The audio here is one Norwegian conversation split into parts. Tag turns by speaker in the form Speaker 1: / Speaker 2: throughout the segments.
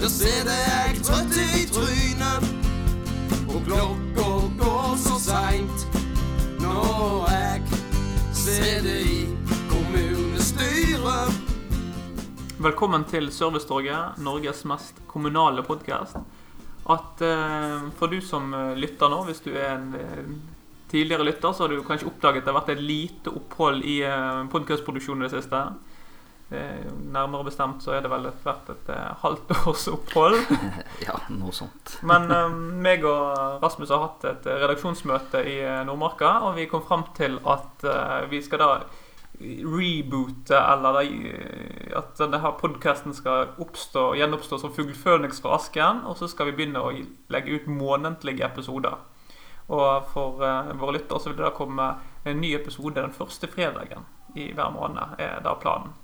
Speaker 1: Der sitter jeg trøtt i trynet, og klokka går så seint. Når jeg sitter i kommunestyret.
Speaker 2: Velkommen til Servicetorget, Norges mest kommunale podkast. At eh, For du som eh, lytter nå, hvis du er en eh, tidligere lytter, så har du kanskje oppdaget det har vært et lite opphold i eh, podkastproduksjonen i det siste. Eh, nærmere bestemt så er det vel Hvert et eh, halvt års opphold.
Speaker 3: Ja, noe sånt.
Speaker 2: Men eh, meg og Rasmus har hatt et redaksjonsmøte i Nordmarka, og vi kom fram til at vi skal da reboote, eller da, at denne podkasten skal oppstå, gjenoppstå som fugl Føniks fra asken, og så skal vi begynne å legge ut månedlige episoder. Og for våre lyttere så vil det da komme en ny episode den første fredagen i hver måned, er da planen.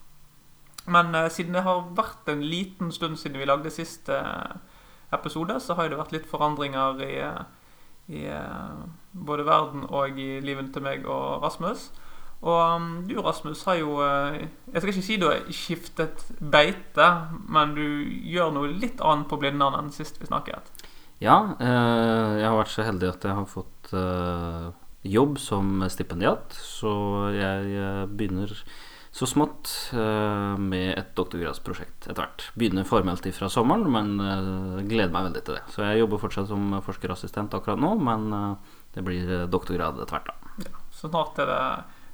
Speaker 2: Men uh, siden det har vært en liten stund siden vi lagde siste eh, episode, så har det vært litt forandringer i, eh, i både verden og i livet til meg og Rasmus. Og um, du, Rasmus, har jo Jeg skal ikke si du har skiftet beite, men du gjør noe litt annet på Blindern enn sist vi snakket.
Speaker 3: Ja, jeg har vært så heldig at jeg har fått jobb som stipendiat, så jeg begynner så smått eh, med et doktorgradsprosjekt etter hvert. Begynner formelt ifra sommeren, men eh, gleder meg veldig til det. Så jeg jobber fortsatt som forskerassistent akkurat nå, men eh, det blir doktorgrad etter hvert, da.
Speaker 2: Så snart er det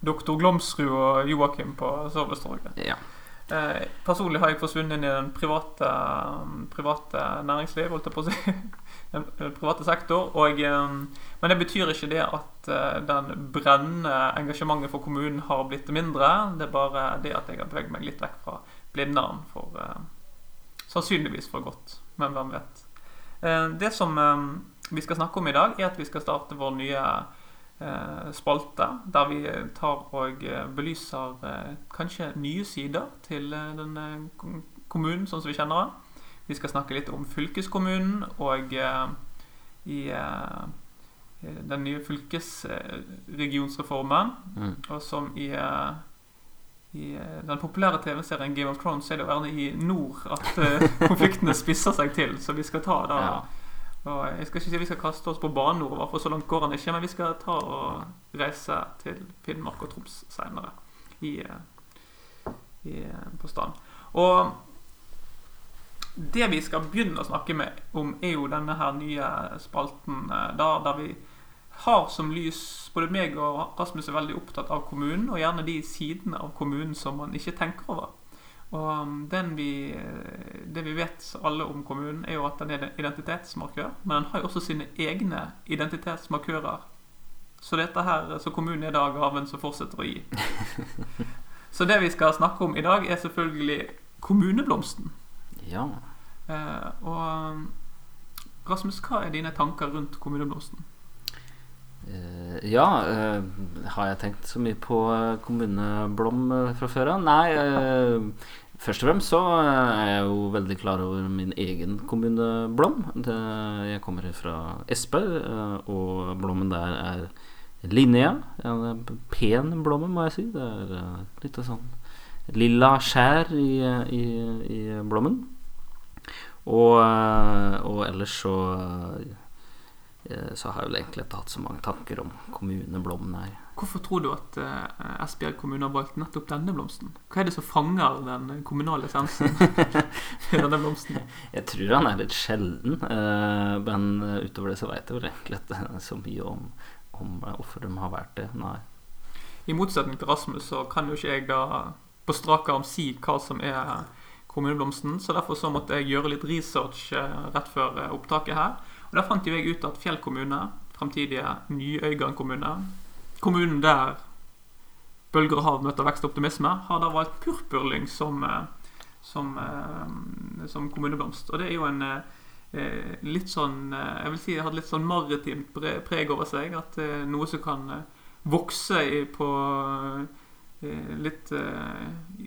Speaker 2: doktor Glomsrud og Joakim på Servicetorget.
Speaker 3: Ja.
Speaker 2: Eh, personlig har jeg forsvunnet inn i den private, private næringsliv, holdt jeg på å si. Den private sektor. Og, eh, men det betyr ikke det at eh, den brennende engasjementet for kommunen har blitt mindre. Det er bare det at jeg har beveget meg litt vekk fra Blindern for eh, Sannsynligvis for godt, men hvem vet. Eh, det som eh, vi skal snakke om i dag, er at vi skal starte vår nye spalte, der vi tar og eh, belyser eh, kanskje nye sider til denne den eh, kommunen, sånn som vi kjenner den. Vi skal snakke litt om fylkeskommunen og eh, i eh, den nye fylkesregionsreformen,
Speaker 3: Mm.
Speaker 2: og som i, eh, i eh, den populære TV-serien Game of Thrones er det jo gjerne i nord at eh, konfliktene spisser seg til, så vi skal ta da
Speaker 3: Ja.
Speaker 2: Jeg skal ikke si vi skal kaste oss på banen nordover, for så langt går han ikke, men vi skal ta og reise til Finnmark og Troms seinere eh, eh, på stand. Og det vi skal begynne å snakke med om, er jo denne her nye spalten eh, da, der vi har som lys Både meg og Rasmus er veldig opptatt av kommunen, og gjerne de sidene av kommunen som man ikke tenker over. Og um, den vi, det vi vet alle om kommunen, er jo at den er en identitetsmarkør. Men den har jo også sine egne identitetsmarkører. Så dette her, så kommunen er da gaven som fortsetter å gi. Så det vi skal snakke om i dag, er selvfølgelig kommuneblomsten.
Speaker 3: ja.
Speaker 2: Eh, og um, Rasmus, hva er dine tanker rundt kommuneblomsten?
Speaker 3: Eh, ja, eh, har jeg tenkt så mye på eh, kommuneblom eh, fra før av? Nei, eh, først og fremst så eh, er jeg jo veldig klar over min egen kommuneblom. Det, jeg kommer fra Espe, eh, og blommen der er Linnea. En pen blomme, må jeg si. Det er eh, litt sånn lilla skjær i, i, i blommen. Og, og ellers så så har jeg vel egentlig ikke hatt så mange tanker om kommuneblom, her.
Speaker 2: Hvorfor tror du at eh, Esbjerg kommune har valgt nettopp denne blomsten? Hva er det som fanger den kommunale essensen i denne blomsten?
Speaker 3: Jeg tror han er litt sjelden, eh, men utover det så veit jeg vel egentlig ikke så mye om, om eh, hvorfor de har vært det. Nei.
Speaker 2: I motsetning til Rasmus så kan jo ikke jeg da på strak arm si hva som er kommuneblomsten, så derfor så måtte jeg gjøre litt research eh, rett før eh, opptaket her. Og da fant jo jeg ut at Fjell kommune, fremtidige Ny-Øygarden kommune, kommunen der bølger og hav møter vekst og optimisme, har da valgt purpurlyng som, eh, som, eh, som kommuneblomst. Og det er jo en eh, litt sånn Jeg vil si det hadde litt sånn maritimt preg over seg. At noe som kan vokse på litt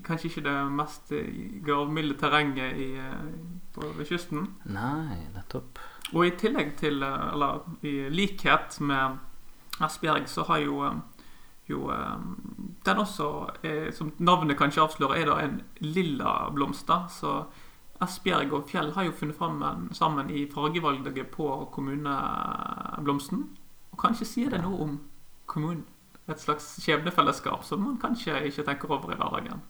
Speaker 2: Kanskje ikke det mest gravmilde terrenget i, på, ved kysten.
Speaker 3: Nei, nettopp.
Speaker 2: Og i tillegg til, eh, eller i likhet med Esbjerg, så har jo, eh, jo eh, den også, som navnet kanskje avslører, er da en lilla blomst. Så Esbjerg og Fjell har jo funnet fram sammen i fargevalget på kommuneblomsten. Og kanskje sier det noe om kommunen. Et slags skjebnefellesskap som man kanskje ikke tenker over i hverdagen.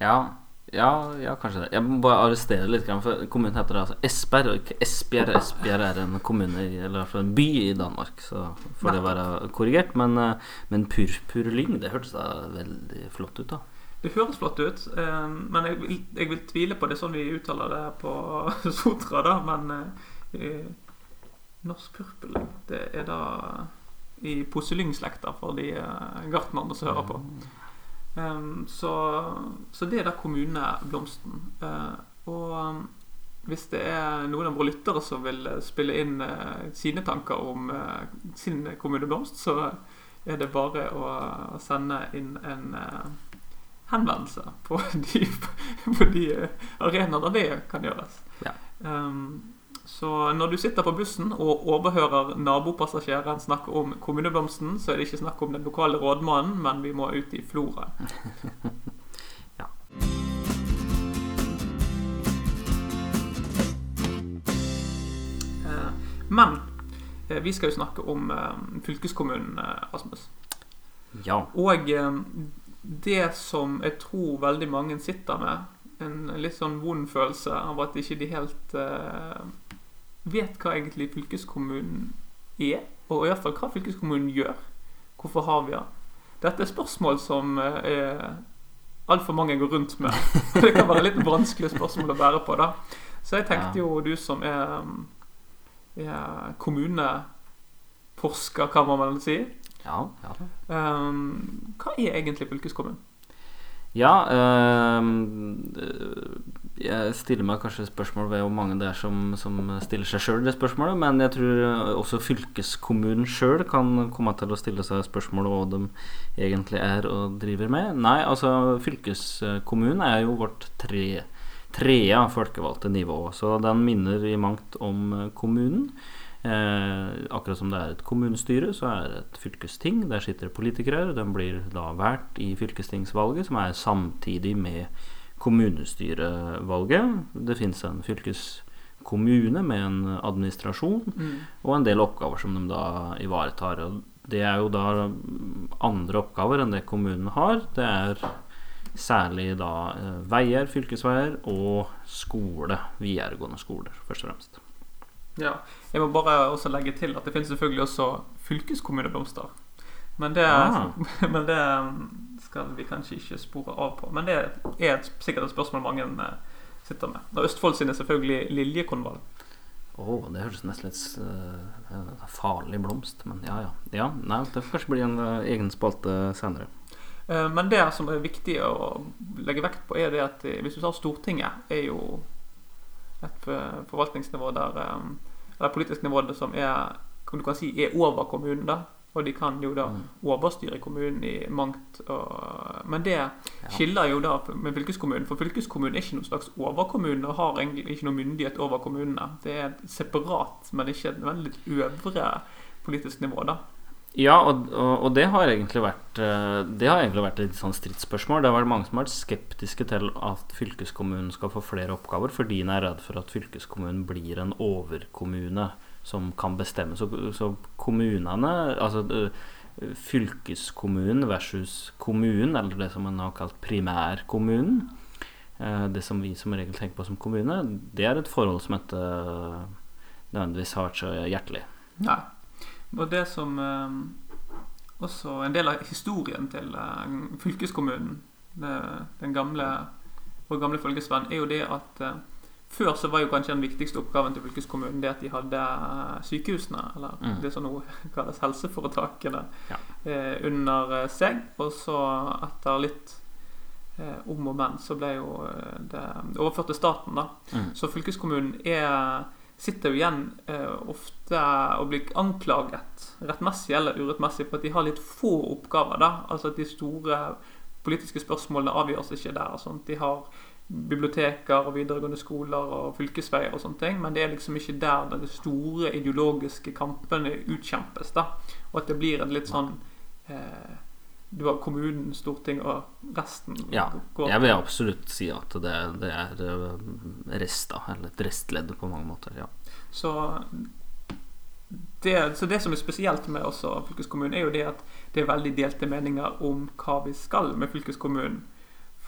Speaker 3: Ja, ja, ja, kanskje det. Jeg må bare arrestere litt, for kommunen heter det altså Esbjerg. og ikke Esbjerg Esbjerg er en kommune, eller en by i Danmark, så får det være korrigert. Men, eh, men purpurlyng, det hørtes da veldig flott ut, da.
Speaker 2: Det høres flott ut, eh, men jeg vil, jeg vil tvile på det sånn vi uttaler det på Sotra, da. Men eh, norsk purpurlyng, det er da i poselyngslekta for de gartnerne som hører på. Um, så, så det er da kommuneblomsten. Uh, og um, hvis det er noen av våre lyttere som vil eh, spille inn uh, sine tanker om uh, sin kommuneblomst, så er det bare å, å sende inn en eh, henvendelse på de, på de eh, arenaer der det kan gjøres.
Speaker 3: Ja.
Speaker 2: Um, så når du sitter på bussen og overhører nabopassasjeren snakke om kommuneblomsten, så er det ikke snakk om den lokale rådmannen, men vi må ut i floraen.
Speaker 3: Ja.
Speaker 2: Eh, Men eh, vi skal jo snakke om eh, fylkeskommunen, Asmus.
Speaker 3: Ja.
Speaker 2: Og det som jeg tror veldig mange sitter med, en litt sånn vond følelse av at ikke de helt vet hva egentlig fylkeskommunen er, og i hvert fall hva fylkeskommunen gjør. Hvorfor har vi den? Dette er spørsmål som eh, altfor mange går rundt med. Det kan være litt vanskelige spørsmål å bære på, da. Så jeg tenkte jo, du som er, er kommuneforsker, kan man vel si.
Speaker 3: Ja, ja.
Speaker 2: Um, hva er egentlig fylkeskommunen?
Speaker 3: Ja, øh, jeg stiller meg kanskje spørsmål ved hvor mange det er som, som stiller seg sjøl det spørsmålet, men jeg tror også fylkeskommunen sjøl kan komme til å stille seg spørsmål om hva de egentlig er og driver med. Nei, altså fylkeskommunen er jo vårt tre, tredje folkevalgte nivå, så den minner i mangt om kommunen. Eh, akkurat som det er et kommunestyre, så er det et fylkesting. Der sitter politikere. De blir da valgt i fylkestingsvalget, som er samtidig med kommunestyrevalget. Det finnes en fylkeskommune med en administrasjon og en del oppgaver som de da ivaretar. Og det er jo da andre oppgaver enn det kommunen har. Det er særlig da eh, veier, fylkesveier og skole. Videregående skoler, først og fremst.
Speaker 2: Ja, Jeg må bare også legge til at det finnes selvfølgelig også fylkeskommuneblomster. Men det,
Speaker 3: Ah.
Speaker 2: men det skal vi kanskje ikke spore av på. Men det er et, sikkert et spørsmål mange sitter med. Og Østfold er selvfølgelig liljekonvall.
Speaker 3: Å, det høres nesten litt uh, farlig blomst, men ja, ja. ja nei, det får kanskje bli en uh, egen spalte senere.
Speaker 2: Uh, Men det som er viktig å legge vekt på, er det at hvis du tar Stortinget, er jo et forvaltningsnivå der Eller politisk nivå som er du kan si er over kommunen, da. Og de kan jo da
Speaker 3: Mm.
Speaker 2: overstyre kommunen i mangt og Men det skiller jo da med fylkeskommunen. For fylkeskommunen er ikke noen slags overkommune og har egentlig ikke noen myndighet over kommunene. Det er et separat, men ikke et veldig øvre politisk nivå, da.
Speaker 3: Ja, og, og, og det har egentlig vært eh, Det har egentlig vært et sånn stridsspørsmål. Det har vært mange som har vært skeptiske til at fylkeskommunen skal få flere oppgaver, fordi en er redd for at fylkeskommunen blir en overkommune som kan bestemme. Så, så kommunene, altså eh, fylkeskommunen versus kommunen, eller det som en har kalt primærkommunen, eh, det som vi som regel tenker på som kommune, det er et forhold som ikke eh, nødvendigvis har vært så hjertelig.
Speaker 2: Nei. Og det som også en del av historien til fylkeskommunen, den gamle, vår gamle følgesvenn, er jo det at før så var jo kanskje den viktigste oppgaven til fylkeskommunen det at de hadde eh, sykehusene, eller
Speaker 3: Mm.
Speaker 2: det som nå kalles helseforetakene,
Speaker 3: Ja.
Speaker 2: eh, under eh, seg. Og så etter litt eh, om og men så ble jo eh, det overført til staten, da.
Speaker 3: Mm.
Speaker 2: Så fylkeskommunen er, sitter jo igjen eh, ofte og blir anklaget, rettmessig eller urettmessig, for at de har litt få oppgaver. da, Altså at de store politiske spørsmålene avgjøres ikke der. og sånt. De har biblioteker og videregående skoler og fylkesveier og sånne ting, men det er liksom ikke der de store ideologiske kampene utkjempes. da, Og at det blir en litt sånn eh, du har kommunen, Stortinget og resten
Speaker 3: Ja,
Speaker 2: går
Speaker 3: jeg vil absolutt si at det, det er rester, rest, da. Eller et restledd på mange måter. Ja.
Speaker 2: Så det, så det som er spesielt med også fylkeskommunen, er jo det at det er veldig delte meninger om hva vi skal med fylkeskommunen.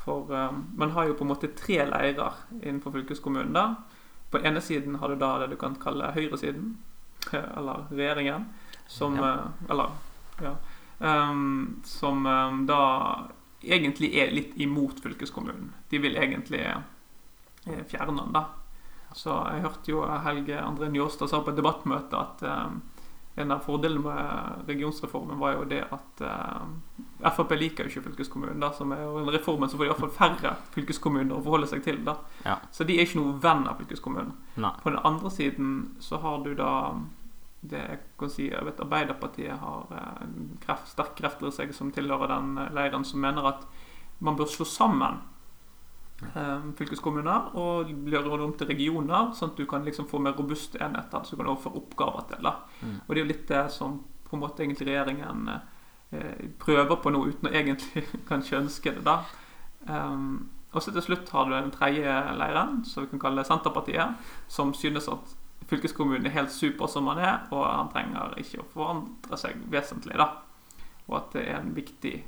Speaker 2: For um, man har jo på en måte tre leirer innenfor fylkeskommunen. da. På ene siden har du da det du kan kalle høyresiden, eller regjeringen, som
Speaker 3: Ja.
Speaker 2: eh, Eller, ja. Um, som um, da egentlig er litt imot fylkeskommunen. De vil egentlig eh, fjerne den, da. Så jeg hørte jo Helge André Njåstad sa på et debattmøte at eh, en av fordelene med regionsreformen var jo det at eh, Frp liker jo ikke fylkeskommunen, da, som er jo en reformen så får de iallfall færre fylkeskommuner å forholde seg til. da.
Speaker 3: Ja.
Speaker 2: Så de er ikke noen venn av fylkeskommunen.
Speaker 3: Nei.
Speaker 2: På den andre siden så har du da det jeg kan si, jeg vet Arbeiderpartiet har eh, en kreft, sterk krefter i seg som tilhører den eh, leiren som mener at man bør slå sammen eh, fylkeskommuner og gjøre det om til regioner, sånn at du kan liksom få mer robuste enheter som du kan overføre oppgaver til.
Speaker 3: Mm.
Speaker 2: Og det er jo litt det som på en måte egentlig regjeringen eh, prøver på nå, uten å egentlig kanskje ønske det. da. Um, og så til slutt har du den tredje leiren, som vi kan kalle Senterpartiet, som synes at fylkeskommunen er helt super som han er, og han trenger ikke å forandre seg vesentlig. da. Og at det er en viktig eh,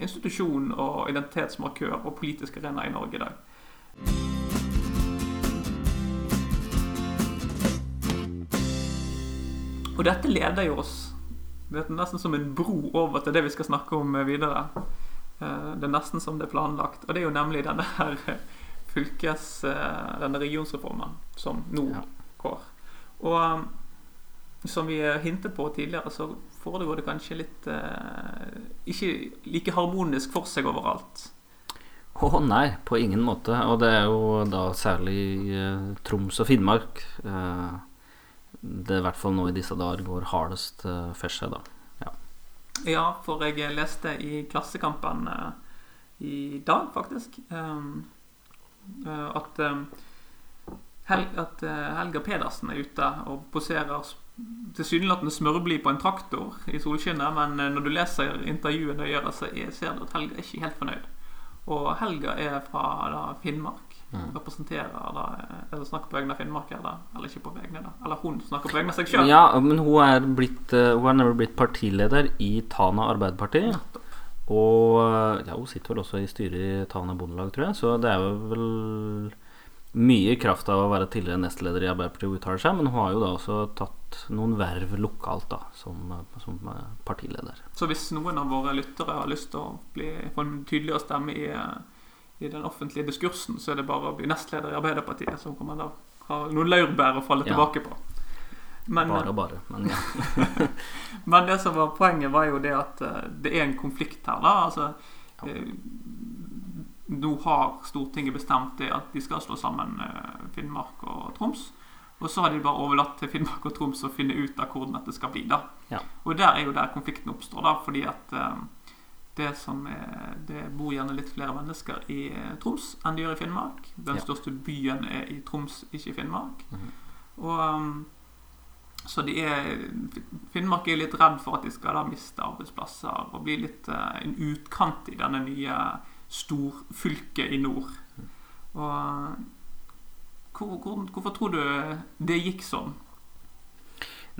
Speaker 2: institusjon og identitetsmarkør og politisk arena i Norge i dag. Og dette leder jo oss det er nesten som en bro over til det vi skal snakke om videre. Eh, Det er nesten som det er planlagt. Og det er jo nemlig denne her fylkes... eh, Denne regionsreformen som nå går. Og som vi hintet på tidligere, så foregår det kanskje litt eh, Ikke like harmonisk for seg overalt.
Speaker 3: Å nei, på ingen måte. Og det er jo da særlig eh, Troms og Finnmark eh, det i hvert fall nå i disse dager går hardest eh, for seg, da.
Speaker 2: Ja, for jeg leste i Klassekampen eh, i dag, faktisk, um, eh, at, Hel at eh, Helga Pedersen er ute og poserer tilsynelatende smørblid på en traktor i solskinnet, men eh, når du leser intervjuet nøyere, så er, ser du at Helga er ikke helt fornøyd. Og Helga er fra da, Finnmark.
Speaker 3: Mm.
Speaker 2: Representerer da eh, Eller snakker på vegne av Finnmark, eller, eller ikke på vegne, da. Eller hun snakker på vegne av seg sjøl.
Speaker 3: Ja, men hun er, blitt, eh, hun er nemlig blitt partileder i Tana Arbeiderparti. Og ja, hun sitter vel også i styret i Tana Bondelag, tror jeg. Så det er jo vel mye kraft av å være tidligere nestleder i Arbeiderpartiet uttaler seg, men hun har jo da også tatt noen verv lokalt da, som, eh, som eh, partileder.
Speaker 2: Så hvis noen av våre lyttere har lyst til å bli, få en tydeligere stemme i, i den offentlige diskursen, så er det bare å bli nestleder i Arbeiderpartiet, som man da ha noen laurbær å falle
Speaker 3: Ja.
Speaker 2: tilbake på. Men,
Speaker 3: Bare og bare, men ja.
Speaker 2: men det som var poenget, var jo det at eh, det er en konflikt her. da, altså
Speaker 3: Ja.
Speaker 2: Nå har Stortinget bestemt det at de skal slå sammen eh, Finnmark og Troms. Og så har de bare overlatt til Finnmark og Troms å finne ut av hvordan dette skal bli. da.
Speaker 3: Ja.
Speaker 2: Og der er jo der konflikten oppstår, da, fordi at eh, det som er, det bor gjerne litt flere mennesker i eh, Troms enn det gjør i Finnmark. Den
Speaker 3: Ja.
Speaker 2: største byen er i Troms, ikke i Finnmark.
Speaker 3: Mhm.
Speaker 2: Og um, så er, Finnmark er litt redd for at de skal da miste arbeidsplasser og bli litt en utkant i denne nye storfylket i nord. Og hvor, hvor, hvorfor tror du det gikk sånn?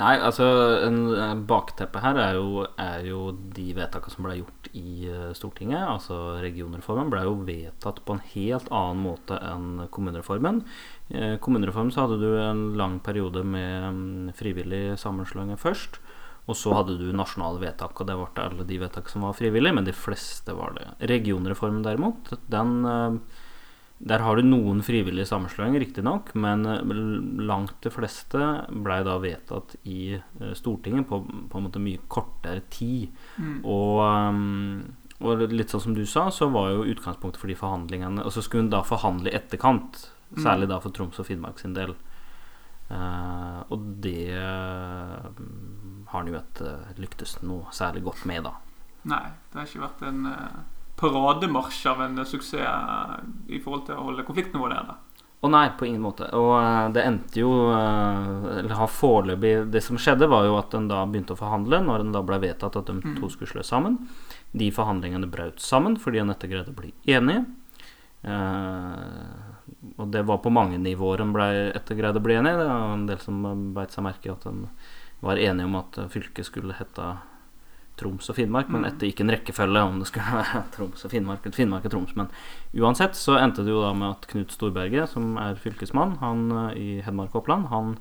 Speaker 3: Nei, altså en, Bakteppet her er jo, er jo de vedtakene som ble gjort i eh, Stortinget. Altså regionreformen ble jo vedtatt på en helt annen måte enn kommunereformen. Eh, kommunereformen så hadde du en lang periode med mm, frivillig sammenslåing først. Og så hadde du nasjonale vedtak, og det ble alle de vedtak som var frivillige, men de fleste var det. Regionreformen derimot, den eh, der har du noen frivillige sammenslåinger, riktignok, men eh, langt de fleste blei da vedtatt i eh, Stortinget på, på en måte mye kortere tid.
Speaker 2: Mm.
Speaker 3: Og, og litt sånn som du sa, så var jo utgangspunktet for de forhandlingene Og så skulle hun da forhandle i etterkant,
Speaker 2: Mm.
Speaker 3: særlig da for Troms og Finnmark sin del. Uh, og det har han jo ikke lyktes noe særlig godt med, da.
Speaker 2: Nei, det har ikke vært en eh, parademarsj av en suksess eh, i forhold til å holde konfliktnivået nede.
Speaker 3: Å nei, på ingen måte. Og eh, det endte jo eh, Eller har foreløpig Det som skjedde, var jo at en da begynte å forhandle, når en da ble vedtatt at de to skulle slå sammen. De forhandlingene brøt sammen fordi en etter greide å bli enige. Eh, og det var på mange nivåer en ble etter greide å bli enige. Det var en del som beit seg merke i at en var enige om at fylket skulle hete Troms og Finnmark, men etter gikk en rekkefølge om det skulle være Troms og Finnmark eller Finnmark og Troms. Men uansett så endte det jo da med at Knut Storberget, som er fylkesmann han eh, i Hedmark og Oppland, han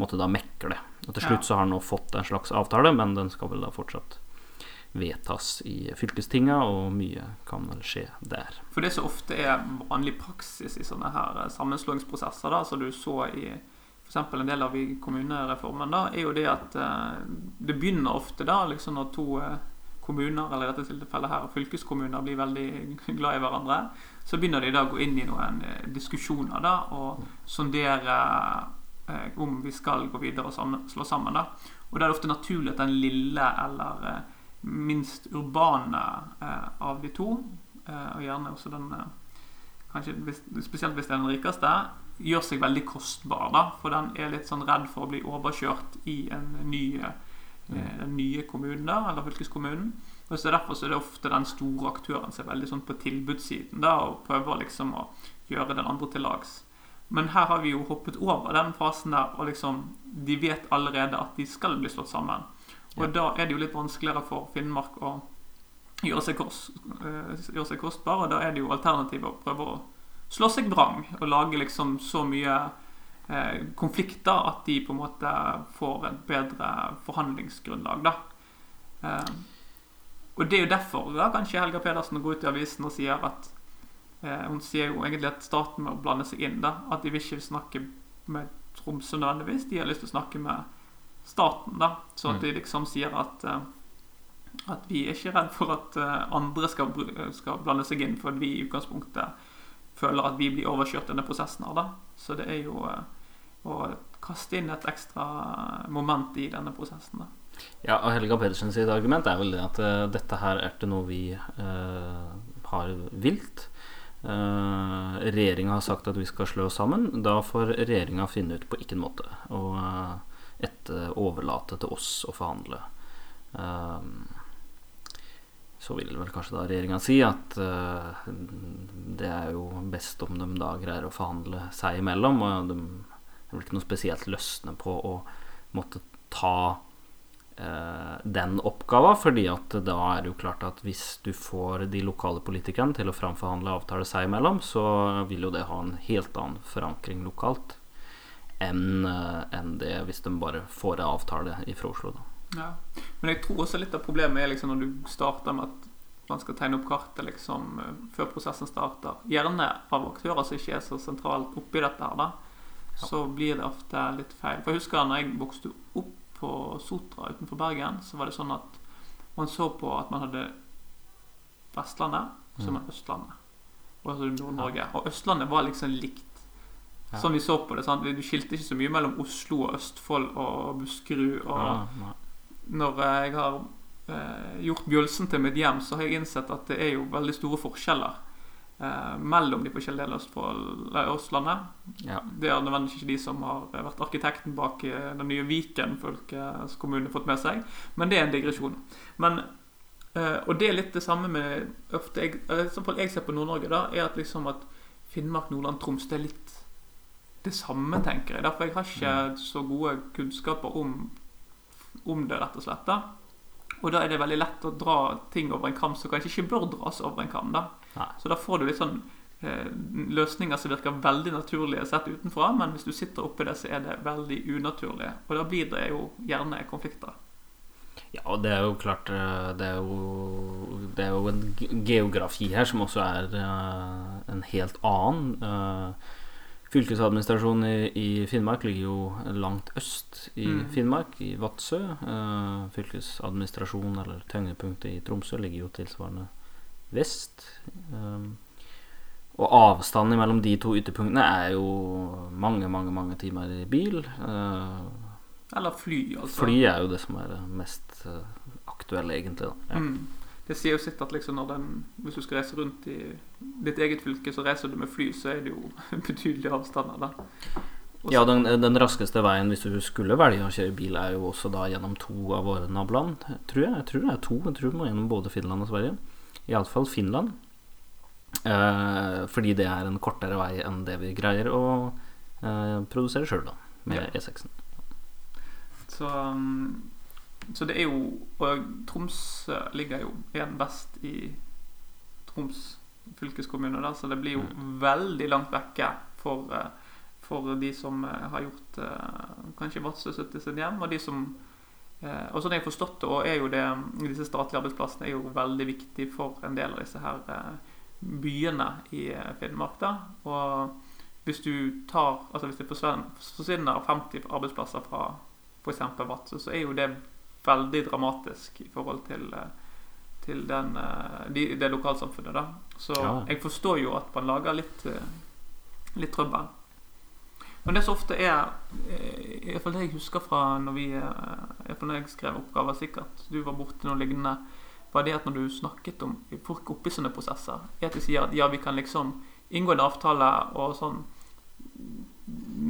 Speaker 3: måtte da mekle. Og til slutt så har han nå fått en slags avtale, men den skal vel da fortsatt vedtas i fylkestinga, og mye kan vel skje der.
Speaker 2: For det som ofte er vanlig praksis i sånne her eh, sammenslåingsprosesser, da, som du så i f.eks. en del av kommunereformen, da, er jo det at eh, det begynner ofte da liksom når to eh, kommuner, eller i dette tilfellet her fylkeskommuner, blir veldig glad i hverandre, så begynner de da å gå inn i noen eh, diskusjoner da, og sondere eh, om vi skal gå videre og sammen, slå sammen. da. Og da er det ofte naturlig at den lille eller eh, minst urbane eh, av de to, og gjerne også den kanskje Spesielt hvis det er den rikeste, gjør seg veldig kostbar. da, For den er litt sånn redd for å bli overkjørt i en ny, eh, den nye kommunen, da, eller fylkeskommunen. Og så Derfor så er det ofte den store aktøren som er veldig sånn på tilbudssiden da, og prøver liksom å gjøre den andre til lags. Men her har vi jo hoppet over den fasen der, og liksom de vet allerede at de skal bli slått sammen. Og da er det jo litt vanskeligere for Finnmark å gjøre seg, kost, eh, gjøre seg kostbar, og da er det jo alternativet å prøve å slå seg vrang og lage liksom så mye eh, konflikter at de på en måte får et bedre forhandlingsgrunnlag, da. Eh, og det er jo derfor da, kanskje Helga Pedersen går ut i avisen og sier at eh, Hun sier jo egentlig at staten må blande seg inn, da. At de vil ikke snakke med Tromsø nødvendigvis. De har lyst til å snakke med staten, da. Så at
Speaker 3: Mm.
Speaker 2: de liksom sier at eh, at vi er ikke redd for at eh, andre skal, skal blande seg inn, for vi i utgangspunktet føler at vi blir overkjørt i denne prosessen her, da. Så det er jo eh, å kaste inn et ekstra moment i denne prosessen, da.
Speaker 3: Ja, og Helga Pedersen sitt argument er vel det at uh, dette her er ikke noe vi uh, har vilt. Uh, regjeringa har sagt at vi skal slå oss sammen. Da får regjeringa finne ut på hvilken måte. Og uh, etter overlate til oss å forhandle. Um, så vil vel kanskje da regjeringa si at uh, det er jo best om de da greier å forhandle seg imellom. Og de er vel ikke noe spesielt løsne på å måtte ta uh, den oppgava, fordi at da er det jo klart at hvis du får de lokale politikerne til å framforhandle avtale seg imellom, så vil jo det ha en helt annen forankring lokalt enn uh, enn det hvis de bare får en avtale ifra Oslo. da.
Speaker 2: Ja. Men jeg tror også litt av problemet er liksom når du starter med at man skal tegne opp kartet liksom eh, før prosessen starter. Gjerne av aktører som ikke er så sentralt oppi dette her, da. Så blir det ofte litt feil. For jeg husker da jeg vokste opp på Sotra utenfor Bergen, så var det sånn at man så på at man hadde Vestlandet og så
Speaker 3: Mm.
Speaker 2: Østlandet. Og så Nord-Norge. Og Østlandet var liksom likt. Sånn vi så på det. Sant? Du skilte ikke så mye mellom Oslo og Østfold og Buskerud. og
Speaker 3: Ja.
Speaker 2: Når jeg har eh, gjort Bjølsen til mitt hjem, så har jeg innsett at det er jo veldig store forskjeller eh, mellom de forskjellige delene av Østlandet.
Speaker 3: Ja.
Speaker 2: Det er nødvendigvis ikke de som har vært arkitekten bak eh, den nye Viken fylkeskommune fått med seg, men det er en digresjon. Men, eh, og det er litt det samme med ofte jeg, eh, jeg ser på Nord-Norge, da, er at liksom at Finnmark, Nordland, Troms, det er litt det samme, tenker jeg. Derfor jeg har ikke så gode kunnskaper om, om det, rett og slett. da. Og da er det veldig lett å dra ting over en kam som kanskje ikke bør dras over en kam. da.
Speaker 3: Nei.
Speaker 2: Så da får du litt sånn eh, løsninger som virker veldig naturlige sett utenfra, men hvis du sitter oppi det, så er det veldig unaturlig. Og da blir det jo gjerne konflikter.
Speaker 3: Ja, og det er jo klart eh, Det er jo, det er jo en geografi her som også er uh, en helt annen. Eh, Fylkesadministrasjonen i, i Finnmark ligger jo langt øst i
Speaker 2: Mm.
Speaker 3: Finnmark, i Vadsø. Eh, fylkesadministrasjonen, eller tyngdepunktet i Tromsø, ligger jo tilsvarende vest. Eh, og avstanden mellom de to ytterpunktene er jo mange, mange, mange timer i bil. Eh,
Speaker 2: Eller fly, altså.
Speaker 3: Fly er jo det som er det mest aktuelle, egentlig. Da. Ja.
Speaker 2: Mm. Det sier jo sitt at liksom den, hvis du skal reise rundt i ditt eget fylke, så reiser du med fly, så er det jo betydelige avstander. da. Også,
Speaker 3: Ja, den, den raskeste veien hvis du skulle velge å kjøre bil, er jo også da gjennom to av våre naboland, tror jeg. Jeg tror det er to. Jeg tror du må gjennom både Finland og Sverige. Iallfall Finland. Eh, fordi det er en kortere vei enn det vi greier å eh, produsere sjøl, da, med
Speaker 2: Ja.
Speaker 3: E6-en.
Speaker 2: Så, um, så det er jo Og Tromsø ligger jo igjen best i Troms fylkeskommune, da, så det blir jo veldig langt vekke for, eh, for de som eh, har gjort eh, kanskje Vadsø til sitt hjem, og de som og sånn jeg har forstått det, og er jo det, disse statlige arbeidsplassene er jo veldig viktig for en del av disse her byene i Finnmark. da, og hvis du tar, altså hvis det forsvinner 50 arbeidsplasser fra f.eks. Vadsø, så er jo det veldig dramatisk i forhold til, eh, til den, eh, de, det lokalsamfunnet. da. Så
Speaker 3: Ja.
Speaker 2: jeg forstår jo at man lager litt, eh, litt trøbbel. Men det som ofte er Iallfall det jeg husker fra når vi når jeg skrev oppgaver, sikkert du var borti noe lignende, var det at når du snakket om folk oppi sånne prosesser, er at de sier at ja, vi kan liksom inngå en avtale og sånn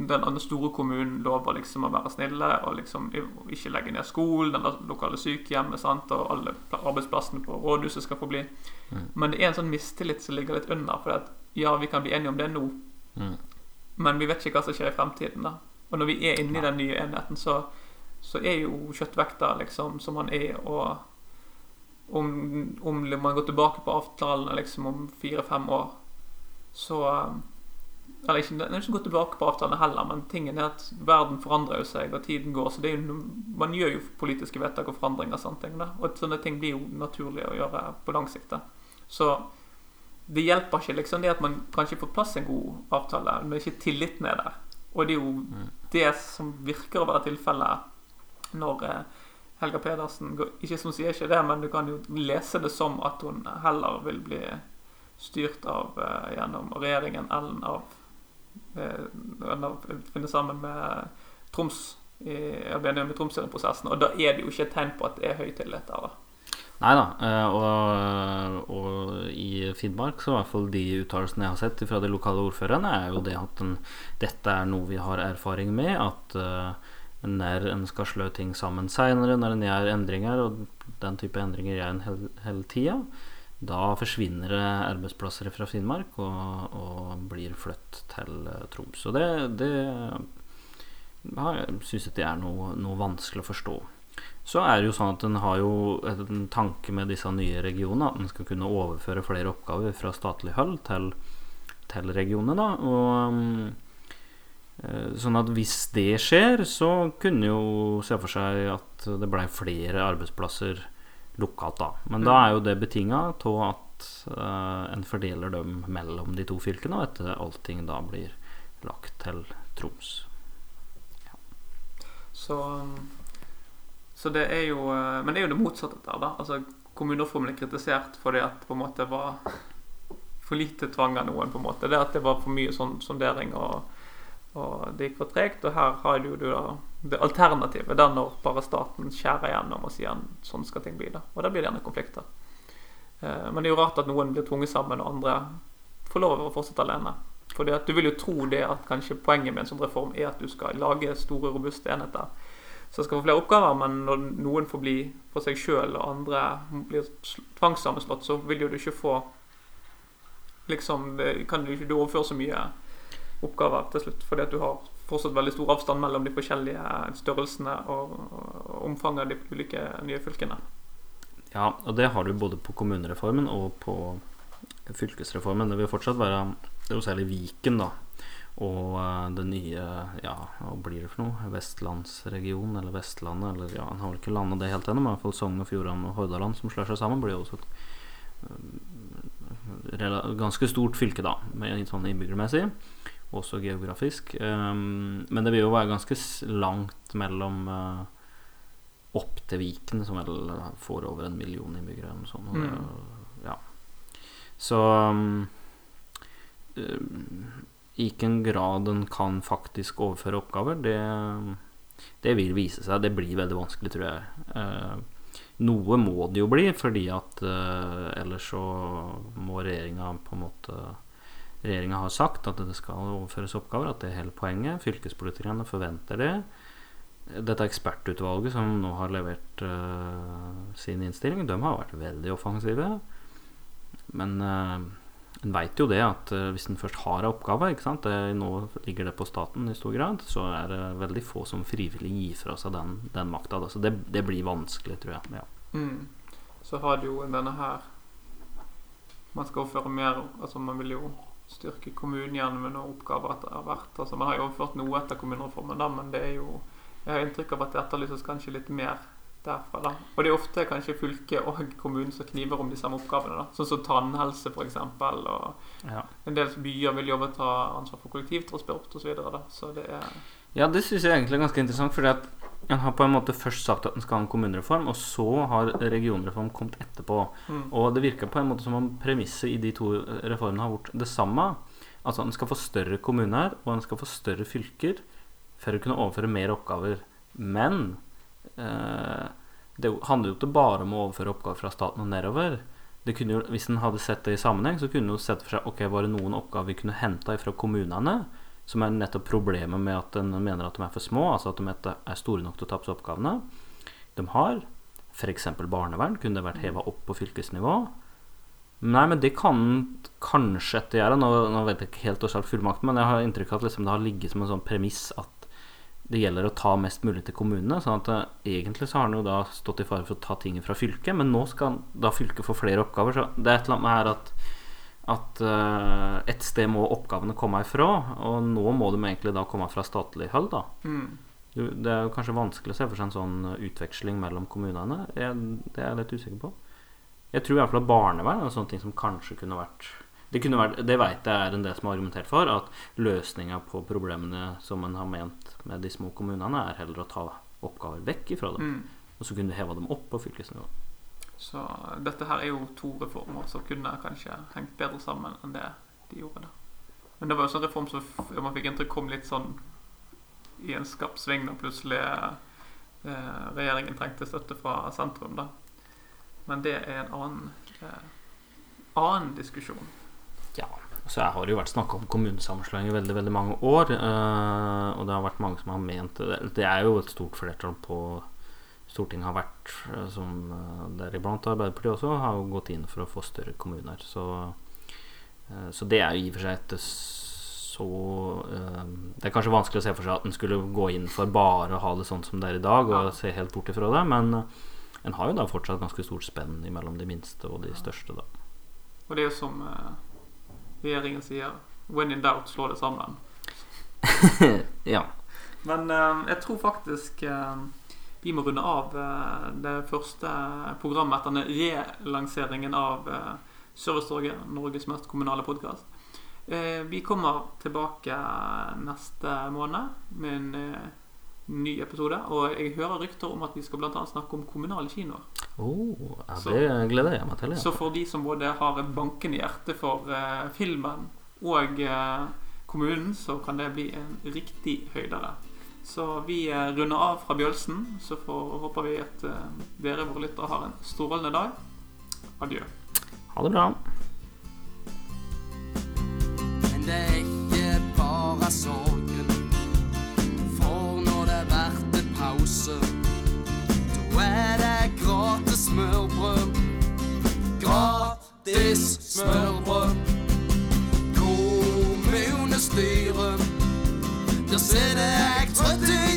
Speaker 2: den andre store kommunen lover liksom å være snille og liksom ikke legge ned skolen eller lokale sykehjemmet sant? og alle arbeidsplassene på rådhuset skal få bli.
Speaker 3: Mm.
Speaker 2: Men det er en sånn mistillit som ligger litt under. For at ja, vi kan bli enige om det nå,
Speaker 3: Mm.
Speaker 2: men vi vet ikke hva som skjer i fremtiden. da. Og når vi er inne i den nye enheten, så, så er jo kjøttvekta liksom som man er, og om, om man går tilbake på avtalene liksom om fire-fem år, så Eller ikke, det er ikke gå tilbake på avtalene heller, men tingen er at verden forandrer jo seg, og tiden går. Så det er jo, man gjør jo politiske vedtak og forandringer sånne ting. da, Og sånne ting blir jo naturlig å gjøre på lang sikt. da. Så det hjelper ikke liksom det at man kanskje får plass en god avtale, men ikke tilliten er der. Og det er jo det som virker å være tilfellet når eh, Helga Pedersen Ikke som sier ikke det, men du kan jo lese det som at hun heller vil bli styrt av eh, gjennom regjeringen enn av eh, å finne sammen med Troms i, Albania med Troms i den prosessen. Og da er det jo ikke et tegn på at det er høy tillit der, da.
Speaker 3: Nei da. eh, Og, og i Finnmark, så i hvert fall de uttalelsene jeg har sett fra de lokale ordførerne, er jo det at den, dette er noe vi har erfaring med. At uh, når en skal slå ting sammen seinere, når en gjør endringer, og den type endringer gjør en hele, hele tida, da forsvinner det arbeidsplasser fra Finnmark og, og blir flytt til eh, Troms. Og det, det syns jeg det er noe, noe vanskelig å forstå. Så er det jo sånn at en har jo en tanke med disse nye regionene, at en skal kunne overføre flere oppgaver fra statlig hold til, til regionene. Da. Og, eh, sånn at hvis det skjer, så kunne jo se for seg at det blei flere arbeidsplasser lokalt, da. Men da er jo det betinga av at uh, en fordeler dem mellom de to fylkene, og etter allting da blir lagt til Troms.
Speaker 2: Så, så det er jo eh, Men det er jo det motsatte der, da. Altså, kommunereformen er kritisert fordi at på en måte var for lite tvang av noen, på en måte. Det at det var for mye sånn sondering og, og det gikk for tregt. Og her har du jo da det alternativet, der når bare staten skjærer gjennom og sier sånn skal ting bli. da. Og da blir det gjerne konflikter. Eh, Men det er jo rart at noen blir tvunget sammen, og andre får lov å fortsette alene. Fordi at Du vil jo tro det at kanskje poenget med en sånn reform er at du skal lage store, robuste enheter som skal få flere oppgaver, men når noen får bli for seg sjøl, og andre blir sl- tvangssammenslått, så vil jo du ikke få Liksom, kan du ikke overføre så mye oppgaver til slutt, fordi at du har fortsatt veldig stor avstand mellom de forskjellige størrelsene og, omfanget av de ulike nye fylkene.
Speaker 3: Ja, og det har du både på kommunereformen og på fylkesreformen. Det vil fortsatt være Det er særlig Viken, da. Og eh, det nye Ja, hva blir det for noe? Vestlandsregion, eller Vestlandet, eller ja, Han har vel ikke landa det helt ennå, men i hvert fall Sogn og Fjordane og Hordaland som slår seg sammen, blir jo også et eh, ganske stort fylke, da, med sånn innbyggermessig. Også geografisk. Um, men det vil jo være ganske langt mellom eh, opp til Viken, som vel får over en million innbyggere eller noe sånt. og det- Ja. Så um, i hvilken grad en kan faktisk overføre oppgaver, det, det vil vise seg. Det blir veldig vanskelig, tror jeg. Eh, Noe må det jo bli, fordi at uh, ellers så må regjeringa på en måte Regjeringa har sagt at det skal overføres oppgaver, at det er hele poenget. Fylkespolitikerne forventer det. Dette ekspertutvalget som nå har levert uh, sin innstilling, de har vært veldig offensive. Men uh, en veit jo det at uh, hvis en først har en oppgave? Det, nå ligger det på staten i stor grad, så er det veldig få som frivillig gir fra seg den, den makta. Det, det, blir vanskelig, tror jeg. Ja.
Speaker 2: Mm. Så har du jo denne her Man skal overføre mer Altså man vil jo styrke kommunen igjen med noen oppgaver etter hvert. Altså Man har jo overført noe etter kommunereformen, da, men det er jo Jeg har inntrykk av at det etterlyses kanskje litt mer derfra. da. Og det er ofte kanskje fylket og kommunen som kniver om de samme oppgavene. da. Sånn som tannhelse, f.eks. Og
Speaker 3: Ja.
Speaker 2: en del byer vil jo overta ansvar for kollektivtransport osv. Så, videre, da. så det er
Speaker 3: Ja, det syns jeg egentlig er ganske interessant. Fordi at en har på en måte først sagt at en skal ha en kommunereform, og så har regionreform kommet etterpå.
Speaker 2: mm.
Speaker 3: Og det virker på en måte som om premisset i de to reformene har vært det samme. Altså en skal få større kommuner, og en skal få større fylker for å kunne overføre mer oppgaver. Men eh, det handler jo ikke bare om å overføre oppgaver fra staten og nedover. Det kunne jo, hvis en hadde sett det i sammenheng, så kunne en jo sett for seg ok, var det noen oppgaver vi kunne henta fra kommunene, som er nettopp problemet med at en mener at de er for små, altså at de er store nok til å ta på seg oppgavene de har. F.eks. barnevern kunne det vært heva opp på fylkesnivå. Nei, men det kan kanskje etter gjøre. Nå, nå vet jeg ikke helt slags fullmakt, men jeg har inntrykk av at liksom det har ligget som en sånn premiss at det gjelder å ta mest mulig til kommunene. sånn at eh, egentlig så har han jo da stått i fare for å ta ting fra fylket, men nå skal da fylket få flere oppgaver. Så det er et eller annet med her at at uh, et sted må oppgavene komme ifra, og nå må de egentlig da komme fra statlig hold. da.
Speaker 2: Mm.
Speaker 3: Det er jo kanskje vanskelig å se for seg en sånn uh, utveksling mellom kommunene. Jeg, det er jeg litt usikker på. Jeg tror i hvert fall at barnevern er en sånn ting som kanskje kunne vært Det, kunne vært, det vet jeg er en del som har argumentert for, at løsninga på problemene som en har ment med de små kommunene, er heller å ta oppgaver vekk ifra dem.
Speaker 2: Mm.
Speaker 3: Og så kunne du heva dem opp på fylkesnivå.
Speaker 2: Så dette her er jo to reformer som kunne kanskje hengt bedre sammen enn det de gjorde. da. Men det var jo sånn reform som man fikk inntrykk kom litt sånn i en skarp sving da plutselig eh, regjeringen trengte støtte fra sentrum. da. Men det er en annen, eh, annen diskusjon.
Speaker 3: Ja, så jeg har jo vært snakka om kommunesammenslåing i veldig veldig mange år. eh, og det har vært mange som har ment det. Det er jo et stort flertall på Stortinget har vært, eh, som eh, deriblant Arbeiderpartiet også, har gått inn for å få større kommuner. Så, eh, så det er jo i og for seg et så eh, Det er kanskje vanskelig å se for seg at en skulle gå inn for bare å ha det sånn som det er i dag, og se helt bort ifra det. Men en har jo da fortsatt ganske stort spenn mellom de minste og de største, da.
Speaker 2: Og det er jo som regjeringen sier When in doubt, slå det sammen.
Speaker 3: ja.
Speaker 2: Men jeg tror faktisk vi må runde av eh, det første programmet etter denne relanseringen av eh, Servicetorget, Norges mest kommunale podkast. Eh, vi kommer tilbake neste måned med en ny episode. Og jeg hører rykter om at vi skal annet snakke om kommunale kinoer.
Speaker 3: Oh, ja,
Speaker 2: Så-
Speaker 3: det gleder jeg meg til.
Speaker 2: Så for de som både har et bankende hjerte for filmen og kommunen, så kan det bli en riktig høydere. Så vi eh, runder av fra Bjølsen. Så får, håper vi at eh, dere, våre lyttere, har en strålende dag. Adjø.
Speaker 3: Ha det bra.
Speaker 1: Men det er ikke bare sorgen. For når det blir pause, da er det gratis smørbrød. Gratis smørbrød. Kommunestyret, der sitter jeg the day